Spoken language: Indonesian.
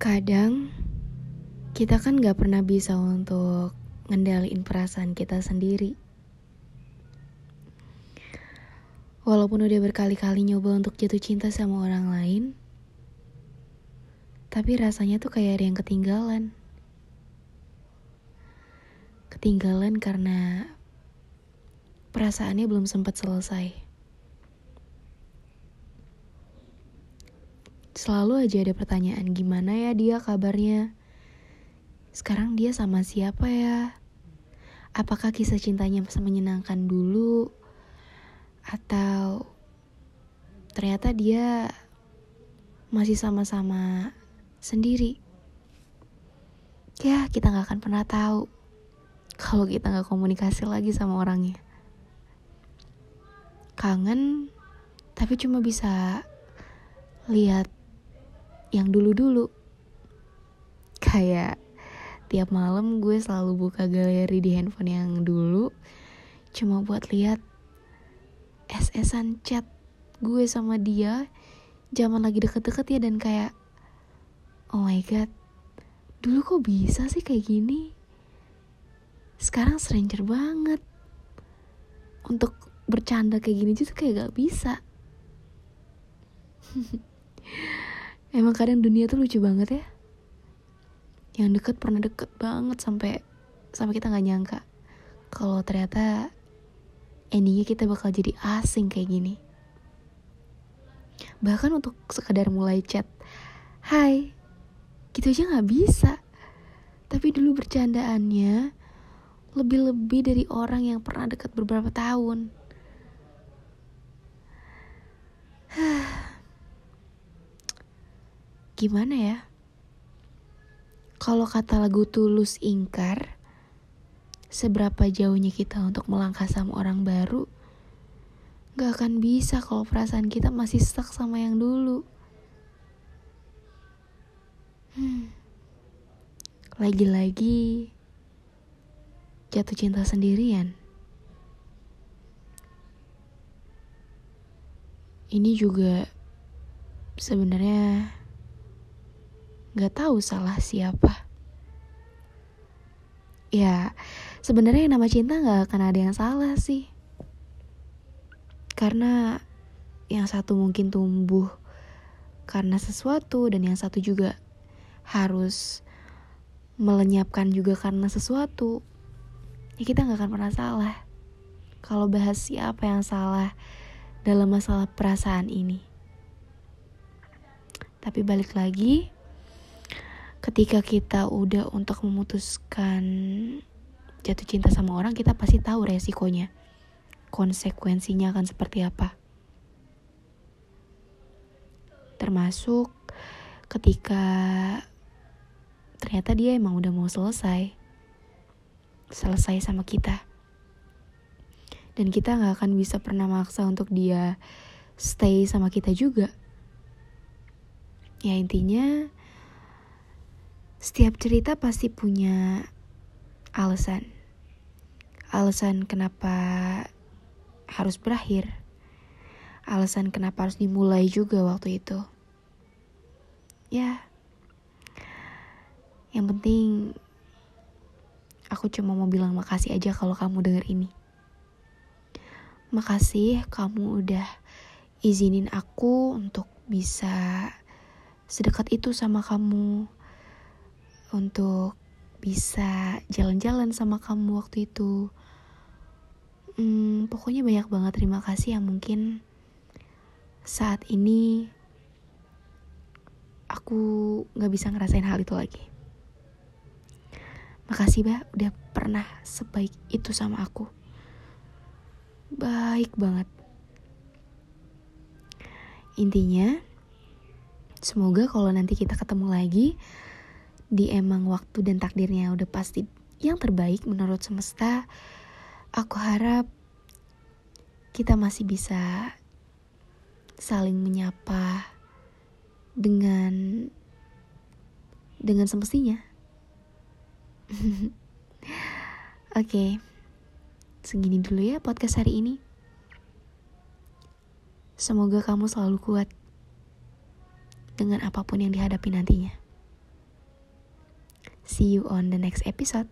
Kadang kita kan gak pernah bisa untuk ngendaliin perasaan kita sendiri. Walaupun udah berkali-kali nyoba untuk jatuh cinta sama orang lain, tapi rasanya tuh kayak ada yang ketinggalan. Ketinggalan karena perasaannya belum sempat selesai. Selalu aja ada pertanyaan gimana ya dia kabarnya. Sekarang dia sama siapa ya? Apakah kisah cintanya menyenangkan dulu? Atau ternyata dia masih sama-sama sendiri? Ya, kita gak akan pernah tahu kalau kita gak komunikasi lagi sama orangnya. Kangen, tapi cuma bisa lihat yang dulu-dulu. Kayak tiap malam gue selalu buka galeri di handphone yang dulu cuma buat lihat SS-an chat gue sama dia zaman lagi deket-deket ya dan kayak oh my god dulu kok bisa sih kayak gini? Sekarang stranger banget. Untuk bercanda kayak gini juga kayak gak bisa Emang kadang dunia tuh lucu banget ya. Yang deket pernah deket banget sampai sampai kita nggak nyangka kalau ternyata endingnya kita bakal jadi asing kayak gini. Bahkan untuk sekadar mulai chat, Hai, gitu aja nggak bisa. Tapi dulu bercandaannya lebih-lebih dari orang yang pernah dekat beberapa tahun. Gimana ya? Kalau kata lagu Tulus ingkar, seberapa jauhnya kita untuk melangkah sama orang baru, gak akan bisa kalau perasaan kita masih stuck sama yang dulu. Hmm. Lagi-lagi jatuh cinta sendirian. Ini juga sebenarnya Gak tahu salah siapa. Ya, sebenarnya nama cinta gak akan ada yang salah sih. Karena yang satu mungkin tumbuh karena sesuatu dan yang satu juga harus melenyapkan juga karena sesuatu. Ya kita gak akan pernah salah. Kalau bahas siapa yang salah dalam masalah perasaan ini. Tapi balik lagi, ketika kita udah untuk memutuskan jatuh cinta sama orang, kita pasti tahu resikonya. Konsekuensinya akan seperti apa. Termasuk ketika ternyata dia emang udah mau selesai. Selesai sama kita. Dan kita gak akan bisa pernah maksa untuk dia stay sama kita juga. Ya intinya setiap cerita pasti punya alasan. Alasan kenapa harus berakhir. Alasan kenapa harus dimulai juga waktu itu. Ya. Yang penting aku cuma mau bilang makasih aja kalau kamu denger ini. Makasih kamu udah izinin aku untuk bisa sedekat itu sama kamu untuk bisa jalan-jalan sama kamu waktu itu. Hmm, pokoknya banyak banget terima kasih yang mungkin saat ini aku gak bisa ngerasain hal itu lagi. Makasih bah udah pernah sebaik itu sama aku. Baik banget. Intinya, semoga kalau nanti kita ketemu lagi, di emang waktu dan takdirnya udah pasti yang terbaik menurut semesta, aku harap kita masih bisa saling menyapa dengan dengan semestinya. Oke, okay. segini dulu ya podcast hari ini. Semoga kamu selalu kuat dengan apa pun yang dihadapi nantinya. See you on the next episode.